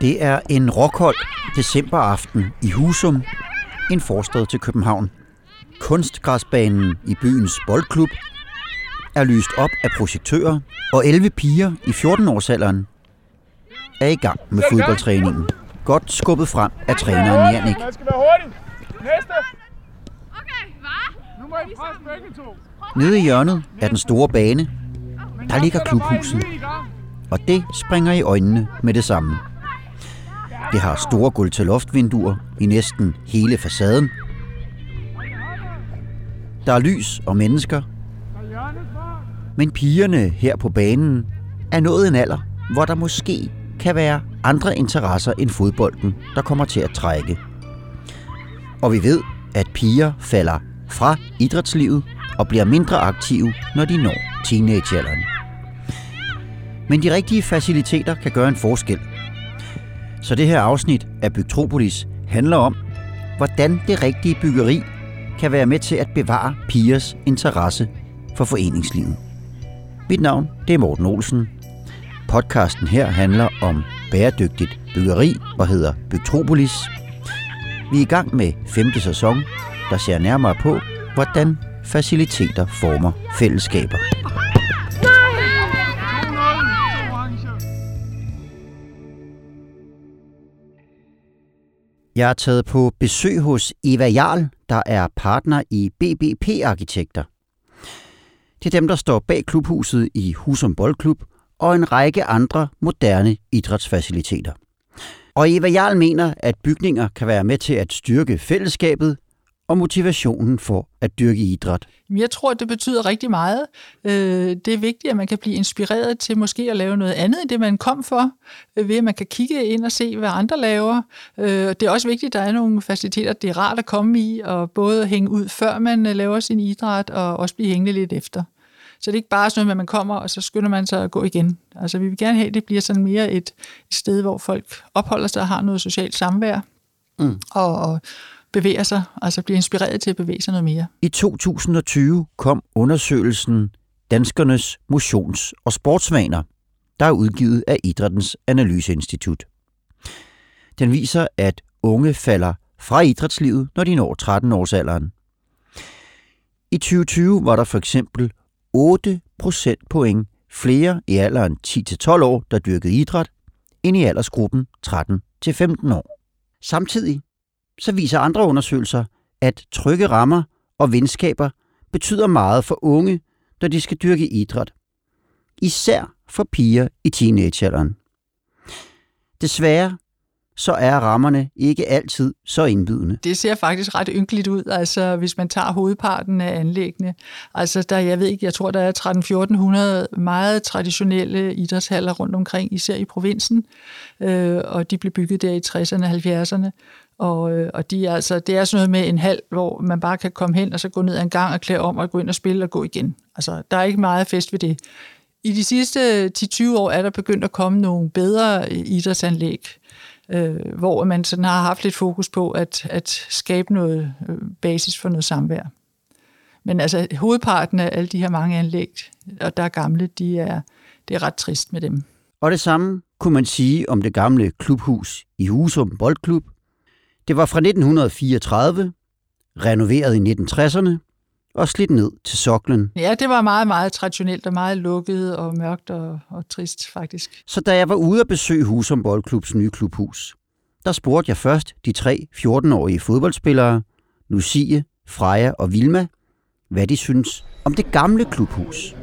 Det er en rockhold decemberaften i Husum, en forstad til København. Kunstgræsbanen i byens boldklub er lyst op af projektører, og 11 piger i 14-årsalderen er i gang med fodboldtræningen. Godt skubbet frem af træneren Jannik. Man skal være hurtig. Næste. Okay, hvad? Nu må I presse begge to. Nede i hjørnet af den store bane, der ligger klubhuset, og det springer i øjnene med det samme. Det har store gulv til loftvinduer i næsten hele facaden. Der er lys og mennesker, men pigerne her på banen er nået en alder, hvor der måske kan være andre interesser end fodbolden, der kommer til at trække. Og vi ved, at piger falder fra idrætslivet og bliver mindre aktive, når de når teenagealderen. Men de rigtige faciliteter kan gøre en forskel. Så det her afsnit af Bygtropolis handler om, hvordan det rigtige byggeri kan være med til at bevare pigers interesse for foreningslivet. Mit navn det er Morten Olsen. Podcasten her handler om bæredygtigt byggeri og hedder Bygtropolis. Vi er i gang med femte sæson, der ser nærmere på, hvordan faciliteter former fællesskaber. Jeg er taget på besøg hos Eva Jarl, der er partner i BBP Arkitekter. Det er dem, der står bag klubhuset i Husum Boldklub og en række andre moderne idrætsfaciliteter. Og Eva Jarl mener, at bygninger kan være med til at styrke fællesskabet og motivationen for at dyrke idræt. Jeg tror, det betyder rigtig meget. Øh, det er vigtigt, at man kan blive inspireret til måske at lave noget andet end det, man kom for, øh, ved at man kan kigge ind og se, hvad andre laver. Øh, det er også vigtigt, at der er nogle faciliteter, det er rart at komme i, og både hænge ud, før man laver sin idræt, og også blive hængende lidt efter. Så det er ikke bare sådan at man kommer, og så skynder man sig at gå igen. Altså vi vil gerne have, at det bliver sådan mere et, et sted, hvor folk opholder sig og har noget socialt samvær. Mm. Og, og bevæger sig, altså bliver inspireret til at bevæge sig noget mere. I 2020 kom undersøgelsen Danskernes motions- og sportsvaner, der er udgivet af Idrættens Analyseinstitut. Den viser, at unge falder fra idrætslivet, når de når 13 års alderen. I 2020 var der for eksempel 8 procentpoint flere i alderen 10-12 år, der dyrkede idræt, end i aldersgruppen 13-15 år. Samtidig så viser andre undersøgelser, at trygge rammer og venskaber betyder meget for unge, når de skal dyrke idræt. Især for piger i teenagealderen. Desværre så er rammerne ikke altid så indbydende. Det ser faktisk ret ynkeligt ud, altså hvis man tager hovedparten af anlæggene. Altså der, jeg ved ikke, jeg tror, der er 13-1400 meget traditionelle idrætshaller rundt omkring, især i provinsen, øh, og de blev bygget der i 60'erne og 70'erne. Og, øh, og de er altså, det er sådan noget med en halv, hvor man bare kan komme hen og så gå ned ad en gang og klæde om og gå ind og spille og gå igen. Altså, der er ikke meget fest ved det. I de sidste 10-20 år er der begyndt at komme nogle bedre idrætsanlæg, øh, hvor man sådan har haft lidt fokus på at, at skabe noget øh, basis for noget samvær. Men altså hovedparten af alle de her mange anlæg, og der er gamle, de er, det er ret trist med dem. Og det samme kunne man sige om det gamle klubhus i Husum Boldklub. Det var fra 1934, renoveret i 1960'erne og slidt ned til soklen. Ja, det var meget, meget traditionelt og meget lukket og mørkt og, og trist faktisk. Så da jeg var ude at besøge Husum Boldklubs nye klubhus, der spurgte jeg først de tre 14-årige fodboldspillere, Lucie, Freja og Vilma, hvad de synes om det gamle klubhus.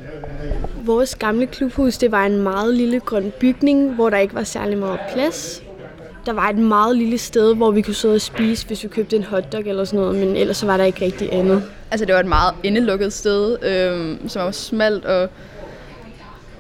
Vores gamle klubhus, det var en meget lille grøn bygning, hvor der ikke var særlig meget plads. Der var et meget lille sted, hvor vi kunne sidde og spise, hvis vi købte en hotdog eller sådan noget, men ellers så var der ikke rigtig andet. Altså det var et meget indelukket sted, øh, som var smalt, og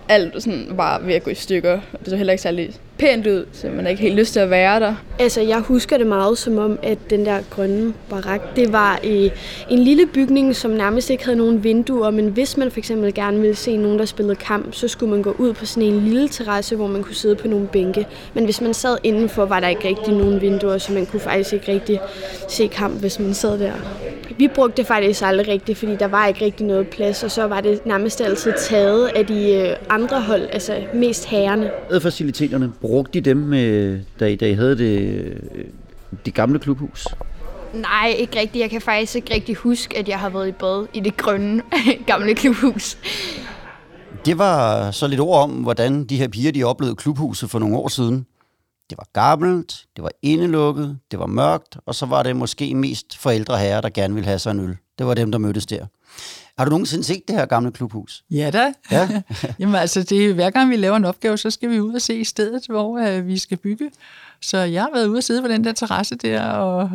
alt sådan var ved at gå i stykker. Det så heller ikke særlig pænt ud, så man ikke helt lyst til at være der. Altså, jeg husker det meget som om, at den der grønne barak, det var øh, en lille bygning, som nærmest ikke havde nogen vinduer, men hvis man for eksempel gerne ville se nogen, der spillede kamp, så skulle man gå ud på sådan en lille terrasse, hvor man kunne sidde på nogle bænke. Men hvis man sad indenfor, var der ikke rigtig nogen vinduer, så man kunne faktisk ikke rigtig se kamp, hvis man sad der. Vi brugte det faktisk aldrig rigtigt, fordi der var ikke rigtig noget plads, og så var det nærmest altid taget af de øh, andre hold, altså mest herrene. Faciliteterne, brugte de dem, øh, da I, da I havde det, øh, det gamle klubhus? Nej, ikke rigtigt. Jeg kan faktisk ikke rigtig huske, at jeg har været i bad i det grønne gamle klubhus. Det var så lidt ord om, hvordan de her piger de oplevede klubhuset for nogle år siden. Det var gammelt, det var indelukket, det var mørkt, og så var det måske mest forældre herrer, der gerne ville have sig en øl. Det var dem, der mødtes der. Har du nogensinde set det her gamle klubhus? Ja da. Ja. Jamen altså, det, er, hver gang vi laver en opgave, så skal vi ud og se stedet, hvor øh, vi skal bygge. Så jeg har været ude og sidde på den der terrasse der, og,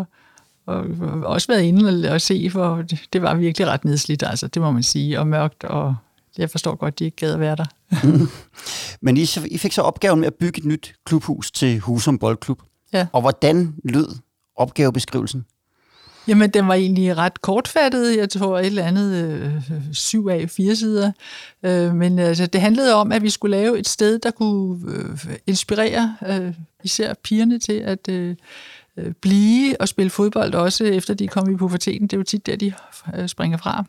og, og også været inde og, og se, for det, det var virkelig ret nedslidt, altså, det må man sige, og mørkt, og jeg forstår godt, de ikke gad at være der. Men I, så- I fik så opgaven med at bygge et nyt klubhus til Husum Boldklub. Ja. Og hvordan lød opgavebeskrivelsen? Jamen, den var egentlig ret kortfattet. Jeg tror et eller andet øh, syv af fire sider. Øh, men altså, det handlede om, at vi skulle lave et sted, der kunne øh, inspirere øh, især pigerne til at øh, øh blive og spille fodbold, også efter de kom i puberteten. Det er jo tit der, de øh, springer fra.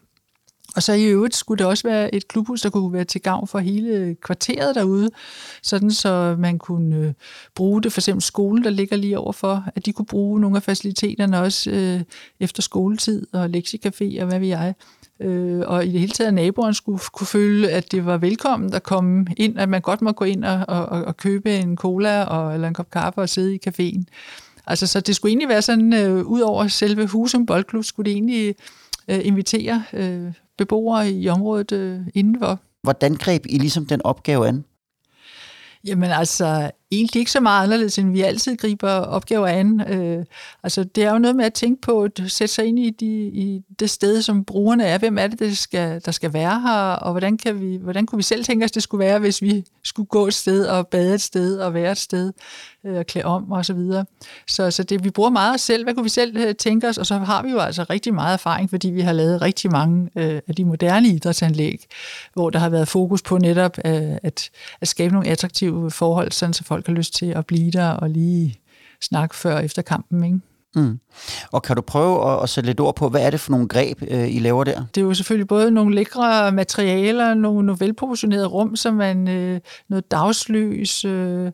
Og så i øvrigt skulle det også være et klubhus, der kunne være til gavn for hele kvarteret derude, sådan så man kunne øh, bruge det, for eksempel skolen, der ligger lige overfor, at de kunne bruge nogle af faciliteterne også øh, efter skoletid og lektiecafé og hvad ved jeg. Øh, og i det hele taget, at naboerne skulle kunne føle, at det var velkommen at komme ind, at man godt må gå ind og, og, og købe en cola og, eller en kop kaffe og sidde i caféen. Altså, så det skulle egentlig være sådan, øh, ud over selve Husum Boldklub, skulle det egentlig øh, invitere øh, beboere i området øh, indenfor. Hvordan greb I ligesom den opgave an? Jamen altså, egentlig ikke så meget anderledes, end vi altid griber opgaver an. Øh, altså, det er jo noget med at tænke på, at sætte sig ind i, de, i det sted, som brugerne er. Hvem er det, der skal, der skal være her, og hvordan, kan vi, hvordan kunne vi selv tænke os, det skulle være, hvis vi skulle gå et sted og bade et sted og være et sted øh, og klæde om og så videre. Så, så det, vi bruger meget os selv. Hvad kunne vi selv øh, tænke os? Og så har vi jo altså rigtig meget erfaring, fordi vi har lavet rigtig mange øh, af de moderne idrætsanlæg, hvor der har været fokus på netop øh, at, at skabe nogle attraktive forhold, sådan så folk har lyst til at blive der og lige snakke før og efter kampen, ikke? Mm. Og kan du prøve at, at sætte lidt ord på, hvad er det for nogle greb, øh, I laver der? Det er jo selvfølgelig både nogle lækre materialer, nogle, nogle velproportionerede rum, som man, øh, noget dagslys, øh,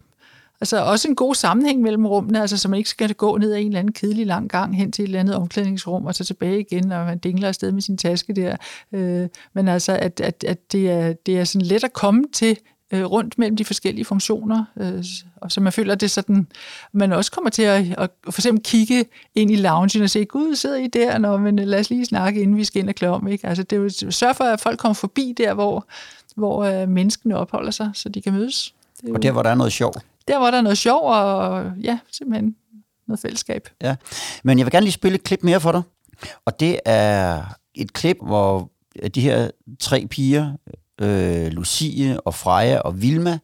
altså også en god sammenhæng mellem rummene, altså så man ikke skal gå ned ad en eller anden kedelig lang gang hen til et eller andet omklædningsrum, og så tilbage igen, og man dingler afsted med sin taske der. Øh, men altså, at, at, at det, er, det er sådan let at komme til øh, rundt mellem de forskellige funktioner, øh, og så man føler, at det er sådan, man også kommer til at, at for eksempel kigge ind i loungen og se, gud, sidder I der? Nå, men lad os lige snakke, inden vi skal ind og klæde om. Ikke? Altså, det er jo, sørg for, at folk kommer forbi der, hvor, hvor øh, menneskene opholder sig, så de kan mødes. Det Og der, hvor der er noget sjov. der, hvor der er noget sjov, og ja, simpelthen noget fællesskab. Ja. Men jeg vil gerne lige spille et klip mere for dig. Og det er et klip, hvor de her tre piger, øh, Lucie og Freja og Vilma,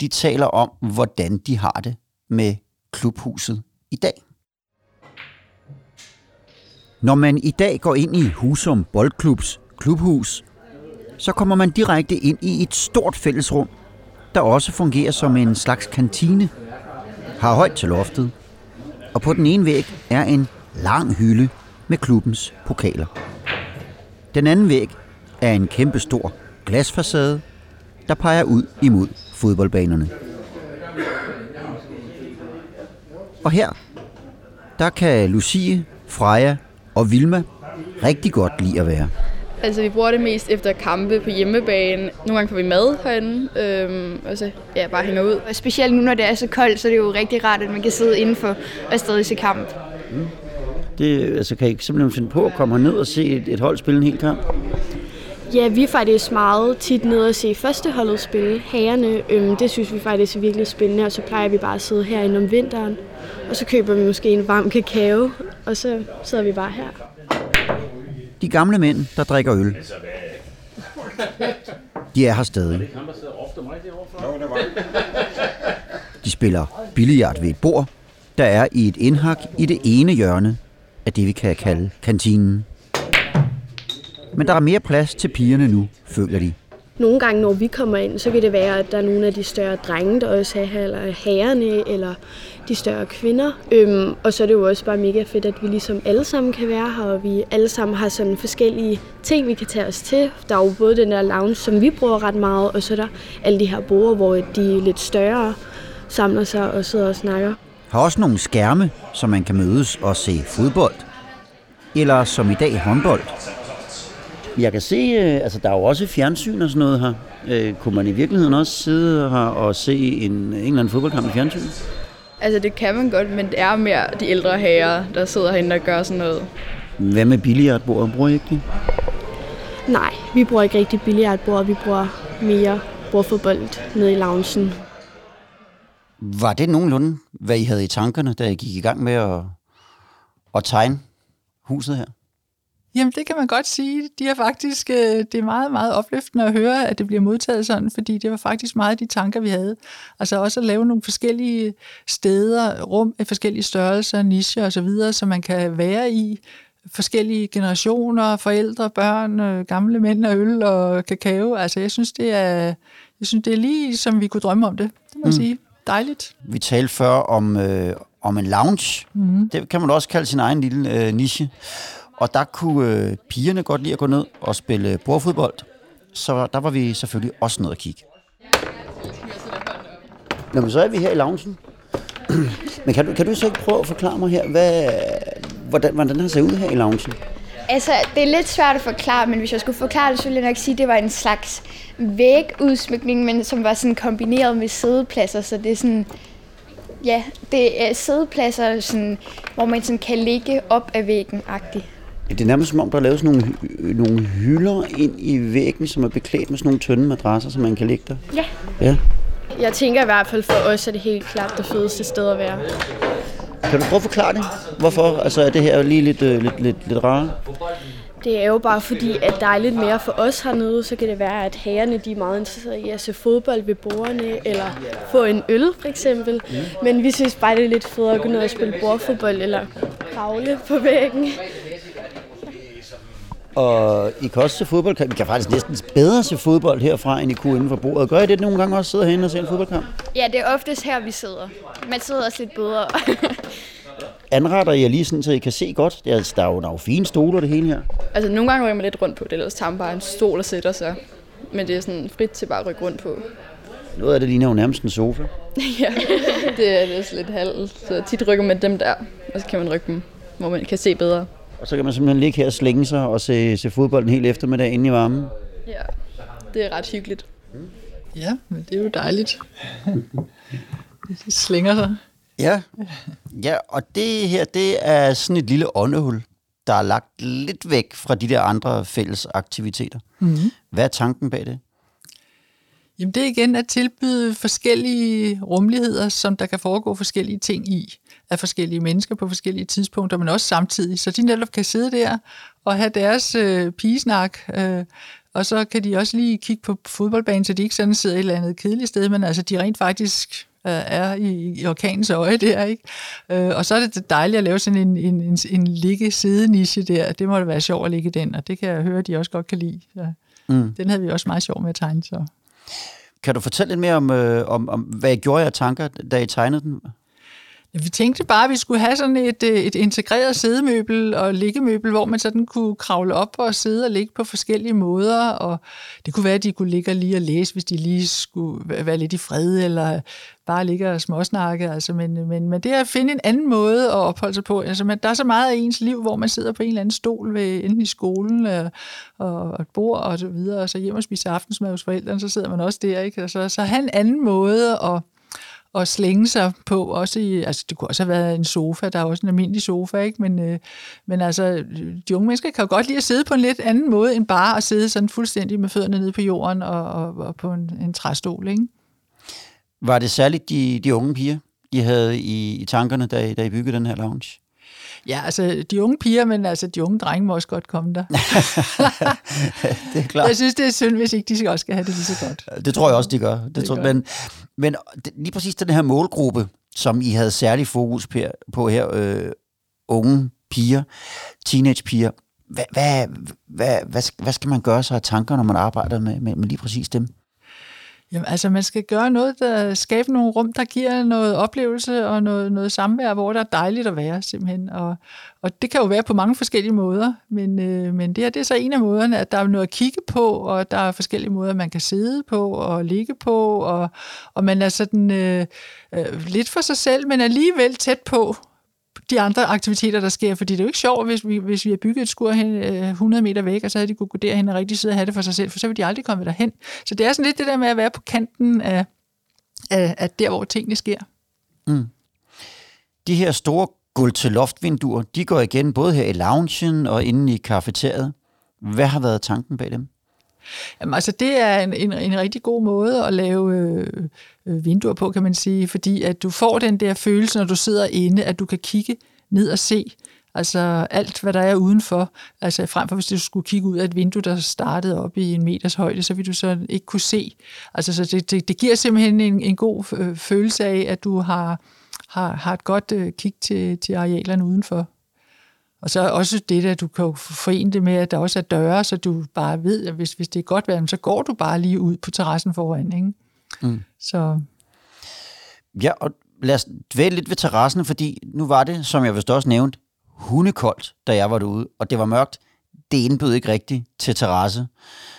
de taler om, hvordan de har det med klubhuset i dag. Når man i dag går ind i Husum Boldklubs klubhus, så kommer man direkte ind i et stort fællesrum, der også fungerer som en slags kantine, har højt til loftet, og på den ene væg er en lang hylde med klubbens pokaler. Den anden væg er en kæmpe stor glasfacade, der peger ud imod fodboldbanerne. Og her, der kan Lucie, Freja og Vilma rigtig godt lide at være. Altså, vi bruger det mest efter kampe på hjemmebane. Nogle gange får vi mad herinde, øhm, og så ja, bare hænger ud. Og specielt nu, når det er så koldt, så er det jo rigtig rart, at man kan sidde indenfor og stadig se kamp. Det, altså, kan I simpelthen finde på at komme ned og se et, et hold spille en hel kamp? Ja, vi er faktisk meget tit nede og se førsteholdet spille. hagerne. øhm, det synes vi faktisk er virkelig spændende, og så plejer vi bare at sidde herinde om vinteren. Og så køber vi måske en varm kakao, og så sidder vi bare her. De gamle mænd, der drikker øl, de er her stadig. De spiller billiard ved et bord, der er i et indhak i det ene hjørne af det, vi kan kalde kantinen. Men der er mere plads til pigerne nu, føler de. nogle gange, når vi kommer ind, så kan det være, at der er nogle af de større drenge, der også er her, eller herrerne, eller de større kvinder. Øhm, og så er det jo også bare mega fedt, at vi ligesom alle sammen kan være her, og vi alle sammen har sådan forskellige ting, vi kan tage os til. Der er jo både den der lounge, som vi bruger ret meget, og så er der alle de her borde, hvor de lidt større samler sig og sidder og snakker. Har også nogle skærme, så man kan mødes og se fodbold. Eller som i dag håndbold. Jeg kan se, øh, altså der er jo også fjernsyn og sådan noget her. Øh, kunne man i virkeligheden også sidde her og se en, en eller anden fodboldkamp i fjernsyn? Altså det kan man godt, men det er mere de ældre herrer, der sidder herinde og gør sådan noget. Hvad med billiardbordet? Bruger I ikke det? Nej, vi bruger ikke rigtig billiardbord, vi bruger mere bordfodbold nede i loungen. Var det nogenlunde, hvad I havde i tankerne, da I gik i gang med at, at tegne huset her? Jamen, det kan man godt sige. De er faktisk, øh, det er meget, meget opløftende at høre, at det bliver modtaget sådan, fordi det var faktisk meget de tanker, vi havde. Altså også at lave nogle forskellige steder, rum af forskellige størrelser, nicher osv., så man kan være i forskellige generationer, forældre, børn, øh, gamle mænd og øl og kakao. Altså, jeg synes, det er, jeg synes, det er lige, som vi kunne drømme om det. Det må mm. jeg sige. Dejligt. Vi talte før om, øh, om en lounge. Mm. Det kan man også kalde sin egen lille øh, niche. Og der kunne øh, pigerne godt lide at gå ned og spille bordfodbold. Så der var vi selvfølgelig også nede at kigge. Nå, men så er vi her i loungen. men kan du, kan du så ikke prøve at forklare mig her, hvad, hvordan, hvordan den ser ud her i loungen? Altså, det er lidt svært at forklare, men hvis jeg skulle forklare det, så ville jeg nok sige, at det var en slags vægudsmykning, men som var sådan kombineret med sædepladser, så det er sådan, ja, det er sædepladser, sådan, hvor man sådan kan ligge op ad væggen-agtigt. Det er nærmest som om, der er sådan nogle, nogle hylder ind i væggen, som er beklædt med sådan nogle tynde madrasser, som man kan ligge der. Ja. Ja. Jeg tænker i hvert fald for os, at det helt klart det fedeste sted at være. Kan du prøve at forklare det? Hvorfor altså, er det her lige lidt, øh, lidt, lidt, lidt rare? Det er jo bare fordi, at der er lidt mere for os hernede, så kan det være, at herrerne de er meget interesserede i at se fodbold ved bordene, eller få en øl for eksempel. Men vi synes bare, det er lidt federe at gå ned og spille bordfodbold, eller kravle på væggen. Og I kan også se fodboldkamp. Vi kan faktisk næsten bedre se fodbold herfra, end I kunne inden for bordet. Gør I det nogle gange også, sidder herinde og ser en fodboldkamp? Ja, det er oftest her, vi sidder. Man sidder også lidt bedre. Anretter I jer lige sådan, så I kan se godt? Der er, der er jo, der er jo fine stole og det hele her. Altså nogle gange rykker man lidt rundt på det, ellers tager man bare en stol og sætter sig. Men det er sådan frit til bare at rykke rundt på. Noget af det ligner jo nærmest en sofa. ja, det er det lidt halv. Så tit rykker man dem der, og så kan man rykke dem, hvor man kan se bedre. Og så kan man simpelthen ligge her og slænge sig og se, se fodbold en hel eftermiddag inde i varmen. Ja, det er ret hyggeligt. Ja, men det er jo dejligt. det slænger sig. Ja. ja, og det her, det er sådan et lille åndehul, der er lagt lidt væk fra de der andre fælles aktiviteter. Mm-hmm. Hvad er tanken bag det? Jamen det er igen at tilbyde forskellige rummeligheder, som der kan foregå forskellige ting i, af forskellige mennesker på forskellige tidspunkter, men også samtidig. Så de netop kan sidde der og have deres øh, pigesnak, øh, og så kan de også lige kigge på fodboldbanen, så de ikke sådan sidder et eller andet kedeligt sted, men altså de rent faktisk øh, er i, i orkanens øje der, ikke? Øh, og så er det dejligt at lave sådan en, en, en, en ligge-sideniche der. Det må da være sjovt at ligge den, og det kan jeg høre, at de også godt kan lide. Så mm. Den havde vi også meget sjov med at tegne, så... Kan du fortælle lidt mere om, øh, om, om hvad I gjorde jer tanker, da I tegnede den? Vi tænkte bare, at vi skulle have sådan et, øh, et integreret sædemøbel og liggemøbel, hvor man sådan kunne kravle op og sidde og ligge på forskellige måder. Og det kunne være, at de kunne ligge og lige og læse, hvis de lige skulle være lidt i fred, eller bare ligge og småsnakke. Altså, men, men, men det er at finde en anden måde at opholde sig på. Altså, man, der er så meget af ens liv, hvor man sidder på en eller anden stol, ved, enten i skolen øh, og, og et bord og så videre, og så hjem og spiser aftensmad hos forældrene, så sidder man også der. Ikke? Altså, så have en anden måde at at slænge sig på. Også i, altså, det kunne også have været en sofa, der er også en almindelig sofa, ikke? Men, øh, men altså, de unge mennesker kan jo godt lide at sidde på en lidt anden måde, end bare at sidde sådan fuldstændig med fødderne nede på jorden og, og, og på en, en træstol, ikke? Var det særligt de, de unge piger, de havde i, i tankerne, da, da I byggede den her lounge? Ja, altså de unge piger, men altså de unge drenge må også godt komme der. det er klart. Jeg synes, det er synd, hvis ikke de også skal have det lige så godt. Det tror jeg også, de gør. Det, det tror, gør. Men, men lige præcis den her målgruppe, som I havde særlig fokus på her, øh, unge piger, teenagepiger, Hvad, hvad, hvad, hvad, hvad skal man gøre sig af tanker, når man arbejder med, med, med lige præcis dem? Jamen, altså, man skal gøre noget, der skaber nogle rum, der giver noget oplevelse og noget, noget samvær, hvor der er dejligt at være, simpelthen. Og, og det kan jo være på mange forskellige måder, men, øh, men det her det er så en af måderne, at der er noget at kigge på, og der er forskellige måder, man kan sidde på og ligge på, og, og man er sådan øh, øh, lidt for sig selv, men alligevel tæt på, de andre aktiviteter, der sker, fordi det er jo ikke sjovt, hvis vi, hvis vi har bygget et skur hen, øh, 100 meter væk, og så havde de kunne gå derhen og rigtig sidde og have det for sig selv, for så ville de aldrig komme derhen. Så det er sådan lidt det der med at være på kanten af, af, af der, hvor tingene sker. Mm. De her store gulv-til-loft-vinduer, de går igen både her i loungen og inde i kafeteriet. Hvad har været tanken bag dem? Jamen, altså, det er en, en, en rigtig god måde at lave øh, øh, vinduer på, kan man sige, fordi at du får den der følelse, når du sidder inde, at du kan kigge ned og se, Altså alt, hvad der er udenfor. Altså frem for hvis du skulle kigge ud af et vindue, der startede op i en meters højde, så ville du så ikke kunne se. Altså så det, det, det giver simpelthen en, en god øh, følelse af, at du har, har, har et godt øh, kig til, til arealerne udenfor. Og så også det, at du kan forene det med, at der også er døre, så du bare ved, at hvis, hvis det er godt vejr, så går du bare lige ud på terrassen foran. Ikke? Mm. Så. Ja, og lad os dvæle lidt ved terrassen, fordi nu var det, som jeg vist også nævnt, hundekoldt, da jeg var derude, og det var mørkt. Det indbød ikke rigtigt til terrasse.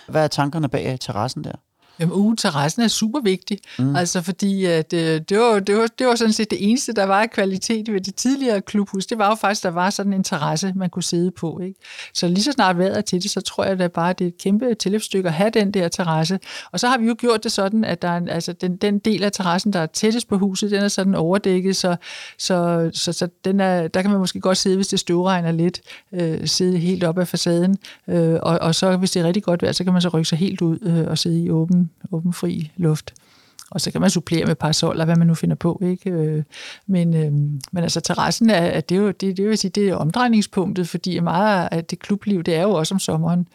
Hvad er tankerne bag terrassen der? Jamen, ugeterrassen er super vigtig, mm. altså fordi at, øh, det, var, det, var, det var sådan set det eneste, der var af kvalitet ved det tidligere klubhus. Det var jo faktisk, der var sådan en terrasse, man kunne sidde på. Ikke? Så lige så snart vejret er til det, så tror jeg da bare, det er et kæmpe tilløbsstykke at have den der terrasse. Og så har vi jo gjort det sådan, at der er, en, altså den, den del af terrassen, der er tættest på huset, den er sådan overdækket, så, så, så, så den er, der kan man måske godt sidde, hvis det støvregner lidt, øh, sidde helt op af facaden, øh, og, og så hvis det er rigtig godt vejr, så kan man så rykke sig helt ud øh, og sidde i åben åben, fri luft. Og så kan man supplere med parasoller, hvad man nu finder på. Ikke? Øh, men, øh, men altså terrassen er, er det, jo, det, det vil sige, det er omdrejningspunktet, fordi meget af det klubliv, det er jo også om sommeren.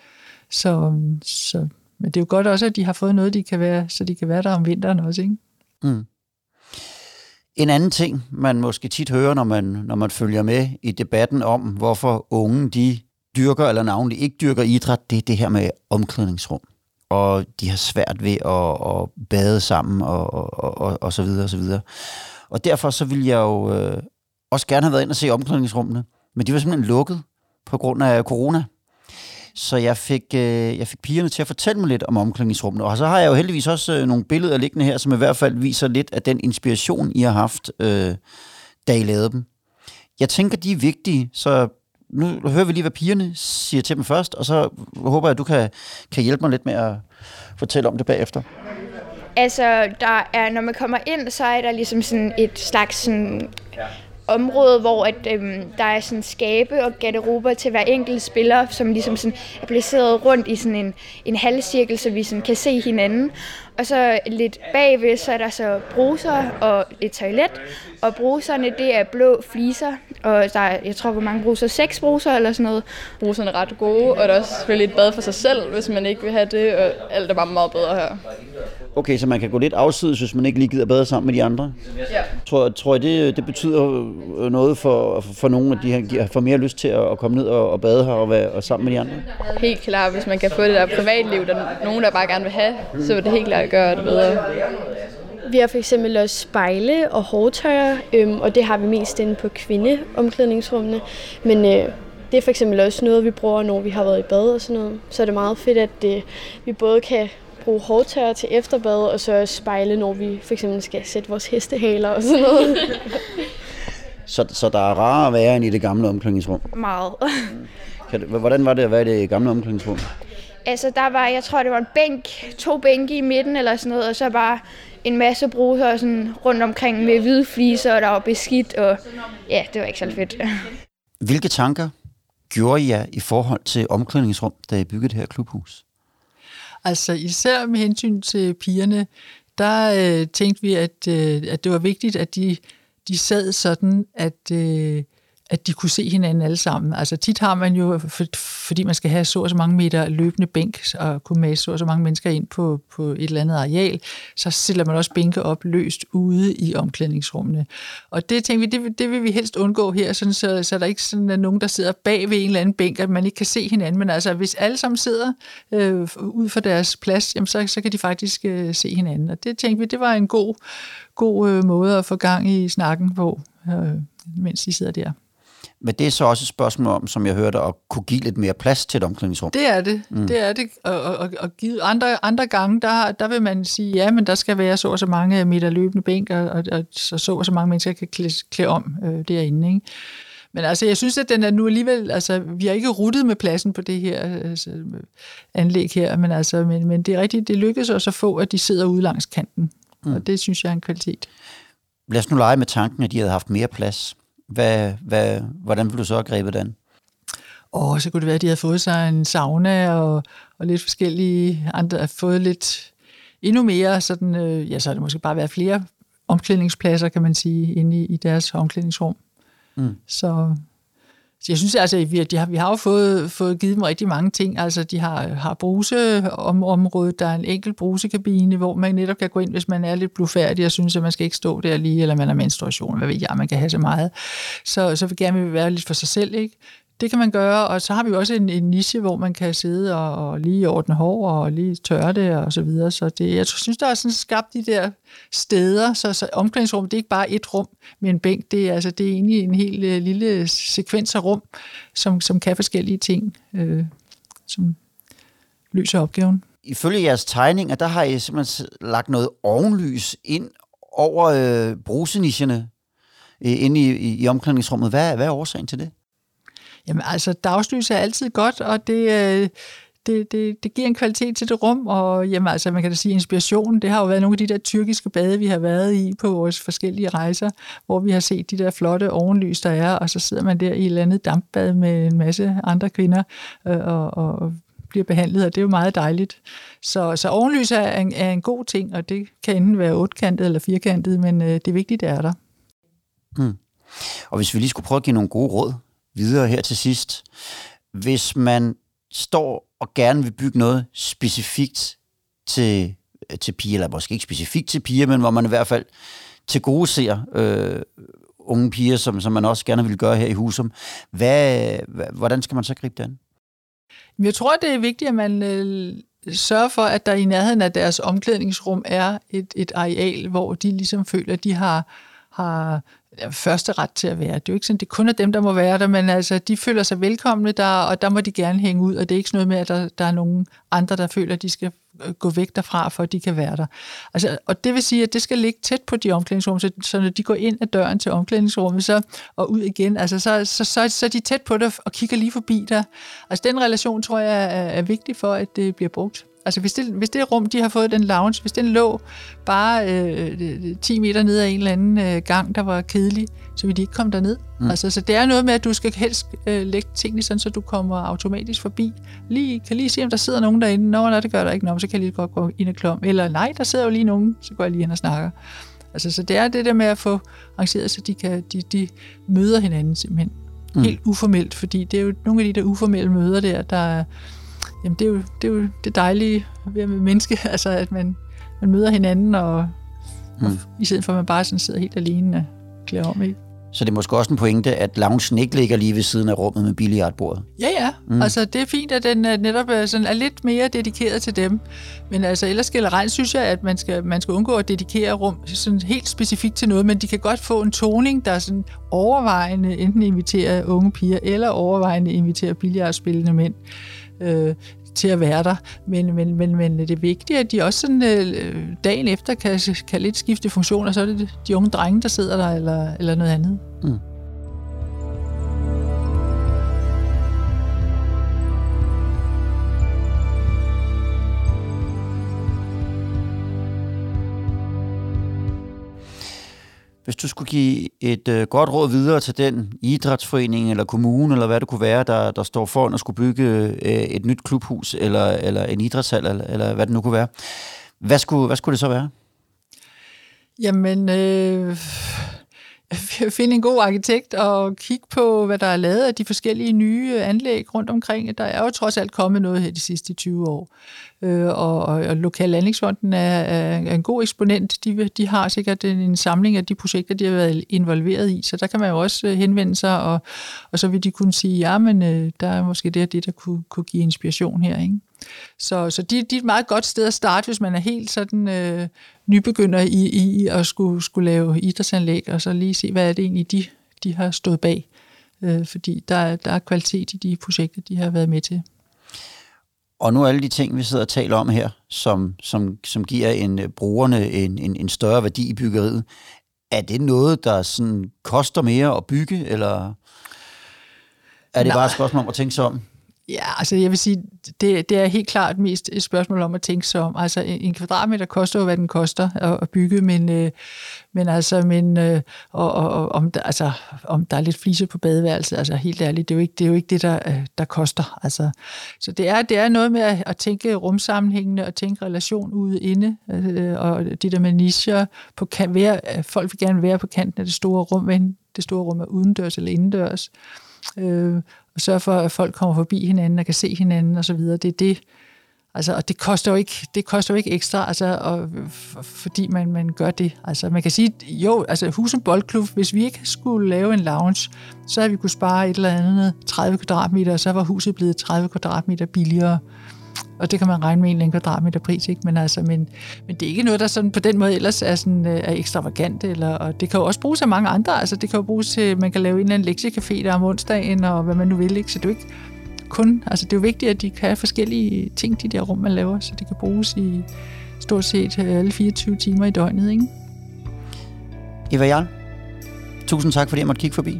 Så, så, men det er jo godt også, at de har fået noget, de kan være, så de kan være der om vinteren også. Ikke? Mm. En anden ting, man måske tit hører, når man, når man følger med i debatten om, hvorfor unge de dyrker eller navnlig ikke dyrker idræt, det er det her med omklædningsrum og de har svært ved at, at bade sammen, og, og, og, og så videre, og så videre. Og derfor så ville jeg jo øh, også gerne have været ind og se omklædningsrummene, men de var simpelthen lukket på grund af corona. Så jeg fik, øh, jeg fik pigerne til at fortælle mig lidt om omklædningsrummene. Og så har jeg jo heldigvis også øh, nogle billeder liggende her, som i hvert fald viser lidt af den inspiration, I har haft, øh, da I lavede dem. Jeg tænker, de er vigtige, så nu hører vi lige, hvad pigerne siger til dem først, og så håber jeg, at du kan, kan hjælpe mig lidt med at fortælle om det bagefter. Altså, der er, når man kommer ind, så er der ligesom sådan et slags sådan område, hvor at, øhm, der er sådan skabe og garderober til hver enkelt spiller, som ligesom sådan er placeret rundt i sådan en, en halvcirkel, så vi sådan kan se hinanden. Og så lidt bagved, så er der så bruser og et toilet. Og bruserne, det er blå fliser. Og der er, jeg tror, hvor mange bruser? Seks bruser eller sådan noget. Bruserne er ret gode, og der er også selvfølgelig et bad for sig selv, hvis man ikke vil have det. Og alt er bare meget bedre her. Okay, så man kan gå lidt afsides, hvis man ikke lige gider bade sammen med de andre? Ja. Tror, tror jeg, det, det betyder noget for, for nogen, at de, de får mere lyst til at komme ned og, og bade her og være og sammen med de andre? Helt klart, hvis man kan få det der privatliv, der er nogen, der bare gerne vil have, så vil det helt klart gøre det bedre. Vi har for eksempel også spejle og hårtøjer, øhm, og det har vi mest inde på kvindeomklædningsrummene. Men øh, det er for eksempel også noget, vi bruger, når vi har været i bad og sådan noget. Så er det meget fedt, at øh, vi både kan bruge hårtøjer til efterbad, og så spejle, når vi for eksempel skal sætte vores hestehaler og sådan noget. så, så der er rarere at være end i det gamle omklædningsrum? Meget. Kan det, hvordan var det at være i det gamle omklædningsrum? Altså, der var, jeg tror, det var en bænk, to bænke i midten eller sådan noget, og så bare en masse bruser sådan rundt omkring med hvide fliser, og der var beskidt, og ja, det var ikke så fedt. Hvilke tanker gjorde I i forhold til omklædningsrum, da I byggede det her klubhus? Altså især med hensyn til pigerne, der øh, tænkte vi, at, øh, at det var vigtigt, at de, de sad sådan, at, øh, at de kunne se hinanden alle sammen. Altså tit har man jo, for, fordi man skal have så og så mange meter løbende bænk, og kunne mase så og så mange mennesker ind på, på et eller andet areal, så stiller man også bænke op løst ude i omklædningsrummene. Og det tænker vi, det, det vil vi helst undgå her, sådan, så, så der ikke sådan er nogen, der sidder bag ved en eller anden bænk, at man ikke kan se hinanden. Men altså, hvis alle sammen sidder øh, ud for deres plads, jamen, så, så kan de faktisk øh, se hinanden. Og det tænkte vi, det var en god, god øh, måde at få gang i snakken på, øh, mens de sidder der. Men det er så også et spørgsmål om, som jeg hørte, at kunne give lidt mere plads til et omklædningsrum. Det er det. Mm. Det er det. Og, og, og give andre, andre gange, der, der vil man sige, ja, men der skal være så og så mange meter løbende bænk, og, og, og så, så og så mange mennesker kan klæde, klæde om øh, derinde. Ikke? Men altså, jeg synes, at den er nu alligevel, altså, vi har ikke ruttet med pladsen på det her altså, anlæg her, men, altså, men, men det er rigtigt, det lykkedes også at få, at de sidder ude langs kanten. Mm. Og det synes jeg er en kvalitet. Lad os nu lege med tanken, at de havde haft mere plads. Hvad, hvad, hvordan ville du så have grebet den? Og så kunne det være, at de havde fået sig en sauna og, og lidt forskellige andre, fået lidt endnu mere sådan, øh, ja, så har det måske bare været flere omklædningspladser, kan man sige, inde i, i deres omklædningsrum. Mm. Så, så jeg synes altså, at vi, de har, vi har jo fået, fået givet dem rigtig mange ting. Altså, de har, har bruseområdet, der er en enkelt brusekabine, hvor man netop kan gå ind, hvis man er lidt blufærdig og synes, at man skal ikke stå der lige, eller man har menstruation, hvad ved jeg, man kan have så meget. Så, så vil gerne være lidt for sig selv, ikke? Det kan man gøre, og så har vi jo også en, en niche, hvor man kan sidde og, og lige ordne hår og lige tørre det og så videre. Så det, jeg synes, der er sådan skabt de der steder, så, så omklædningsrum, det er ikke bare et rum med en bænk, det er, altså, det er egentlig en helt øh, lille sekvens af rum, som, som kan forskellige ting, øh, som løser opgaven. Ifølge jeres tegninger, der har I simpelthen lagt noget ovenlys ind over øh, brusenicherne øh, inde i, i, i omklædningsrummet. Hvad, hvad er årsagen til det? Jamen altså, dagslys er altid godt, og det, øh, det, det, det giver en kvalitet til det rum, og jamen, altså, man kan da sige inspiration. Det har jo været nogle af de der tyrkiske bade, vi har været i på vores forskellige rejser, hvor vi har set de der flotte ovenlys, der er, og så sidder man der i et eller andet dampbad med en masse andre kvinder øh, og, og bliver behandlet, og det er jo meget dejligt. Så, så ovenlys er en, er en god ting, og det kan enten være otkantet eller firkantet, men øh, det er vigtigt, det er der. Mm. Og hvis vi lige skulle prøve at give nogle gode råd videre her til sidst. Hvis man står og gerne vil bygge noget specifikt til, til piger, eller måske ikke specifikt til piger, men hvor man i hvert fald til gode ser øh, unge piger, som, som man også gerne vil gøre her i Husum. Hvad, hvordan skal man så gribe den? Jeg tror, det er vigtigt, at man øh, sørger for, at der i nærheden af deres omklædningsrum er et, et areal, hvor de ligesom føler, at de har, har første ret til at være. Det er jo ikke sådan, det kun er dem, der må være der, men altså, de føler sig velkomne der, og der må de gerne hænge ud, og det er ikke sådan noget med, at der, der er nogen andre, der føler, at de skal øh, gå væk derfra, for at de kan være der. Altså, og det vil sige, at det skal ligge tæt på de omklædningsrum, så, så når de går ind ad døren til omklædningsrummet så, og ud igen, altså, så, så, så, så er de tæt på det og kigger lige forbi der. Altså den relation, tror jeg, er, er vigtig for, at det bliver brugt. Altså hvis det, hvis det rum, de har fået den lounge, hvis den lå bare øh, 10 meter ned ad en eller anden øh, gang, der var kedelig, så vil de ikke komme derned. Mm. Altså, så det er noget med, at du skal helst øh, lægge tingene sådan, så du kommer automatisk forbi. Lige, kan lige se, om der sidder nogen derinde. Nå, nej, det gør der ikke. Nå, så kan jeg lige godt gå ind og klom. Eller nej, der sidder jo lige nogen, så går jeg lige hen og snakker. Altså, så det er det der med at få arrangeret, så de, kan, de, de møder hinanden simpelthen. Mm. Helt uformelt, fordi det er jo nogle af de der uformelle møder der, der jamen det er jo det, er jo det dejlige ved at være menneske, altså at man, man møder hinanden, og, mm. og i stedet for at man bare sådan sidder helt alene og klæder om i. Så det er måske også en pointe, at loungen ikke ligger lige ved siden af rummet med billiardbordet. Ja, ja. Mm. Altså, det er fint, at den netop er, sådan, er lidt mere dedikeret til dem. Men altså, ellers generelt synes jeg, at man skal, man skal undgå at dedikere rum sådan helt specifikt til noget, men de kan godt få en toning, der er sådan overvejende enten inviterer unge piger, eller overvejende inviterer billiardspillende mænd øh, til at være der. Men, men, men, men det er vigtigt, at de også sådan, øh, dagen efter kan, kan lidt skifte funktioner, så er det de unge drenge, der sidder der, eller, eller noget andet. Mm. Hvis du skulle give et øh, godt råd videre til den idrætsforening eller kommune, eller hvad det kunne være, der, der står foran at skulle bygge øh, et nyt klubhus, eller, eller en idrætshal, eller, eller hvad det nu kunne være, hvad skulle, hvad skulle det så være? Jamen, øh, finde en god arkitekt og kigge på, hvad der er lavet af de forskellige nye anlæg rundt omkring. Der er jo trods alt kommet noget her de sidste 20 år. Øh, og, og, og Lokal Anlægsfonden er, er en god eksponent. De, de har sikkert en, en samling af de projekter, de har været involveret i, så der kan man jo også øh, henvende sig, og, og så vil de kunne sige, ja, men øh, der er måske det og det, der kunne, kunne give inspiration her. Ikke? Så, så de, de er et meget godt sted at starte, hvis man er helt sådan øh, nybegynder i, i at skulle, skulle lave idrætsanlæg, og så lige se, hvad er det egentlig, de, de har stået bag. Øh, fordi der, der er kvalitet i de projekter, de har været med til. Og nu alle de ting, vi sidder og taler om her, som, som, som giver en, øh, brugerne en, en, en større værdi i byggeriet, er det noget, der sådan koster mere at bygge, eller er det Nej. bare et spørgsmål om at tænke sig om? Ja, altså jeg vil sige, det, det er helt klart mest et spørgsmål om at tænke sig om. Altså en kvadratmeter koster jo, hvad den koster at, at bygge, men, øh, men altså, men, øh, og, og, og, om, der, altså, om der er lidt fliser på badeværelset, altså helt ærligt, det er jo ikke det, er jo ikke det der, øh, der koster. Altså, så det er, det er noget med at, at tænke rumsammenhængende og tænke relation ude inde, øh, og det der med nischer, på kan være, øh, folk vil gerne være på kanten af det store rum, men det store rum er udendørs eller indendørs. Øh, Øh, og sørge for, at folk kommer forbi hinanden og kan se hinanden og så videre. Det er det, Altså, og det koster jo ikke, det koster jo ikke ekstra, altså, og, fordi man, man gør det. Altså, man kan sige, jo, altså Husum Boldklub, hvis vi ikke skulle lave en lounge, så havde vi kunne spare et eller andet 30 kvadratmeter, og så var huset blevet 30 kvadratmeter billigere. Og det kan man regne med en eller anden kvadratmeter pris, ikke? Men, altså, men, men det er ikke noget, der sådan på den måde ellers er, sådan, øh, er ekstravagant. Eller, og det kan jo også bruges af mange andre. Altså, det kan jo bruges til, man kan lave en eller anden lektiecafé der om onsdagen, og hvad man nu vil. Ikke? Så det er jo ikke kun, altså det er jo vigtigt, at de kan have forskellige ting, de der rum, man laver, så det kan bruges i stort set øh, alle 24 timer i døgnet. Ikke? Eva Jarl, tusind tak, fordi jeg måtte kigge forbi.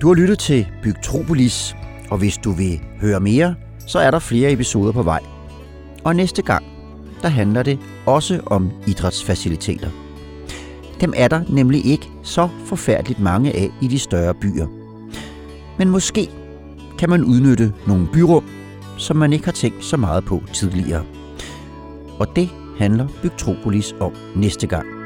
Du har lyttet til Bygtropolis, og hvis du vil høre mere, så er der flere episoder på vej. Og næste gang, der handler det også om idrætsfaciliteter. Dem er der nemlig ikke så forfærdeligt mange af i de større byer. Men måske kan man udnytte nogle byrum, som man ikke har tænkt så meget på tidligere. Og det handler Bygtropolis om næste gang.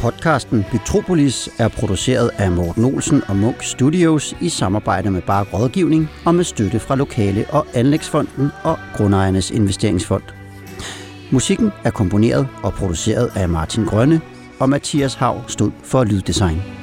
Podcasten Metropolis er produceret af Morten Olsen og Munk Studios i samarbejde med Bark Rådgivning og med støtte fra Lokale- og Anlægsfonden og Grundejernes Investeringsfond. Musikken er komponeret og produceret af Martin Grønne, og Mathias Hav stod for lyddesign.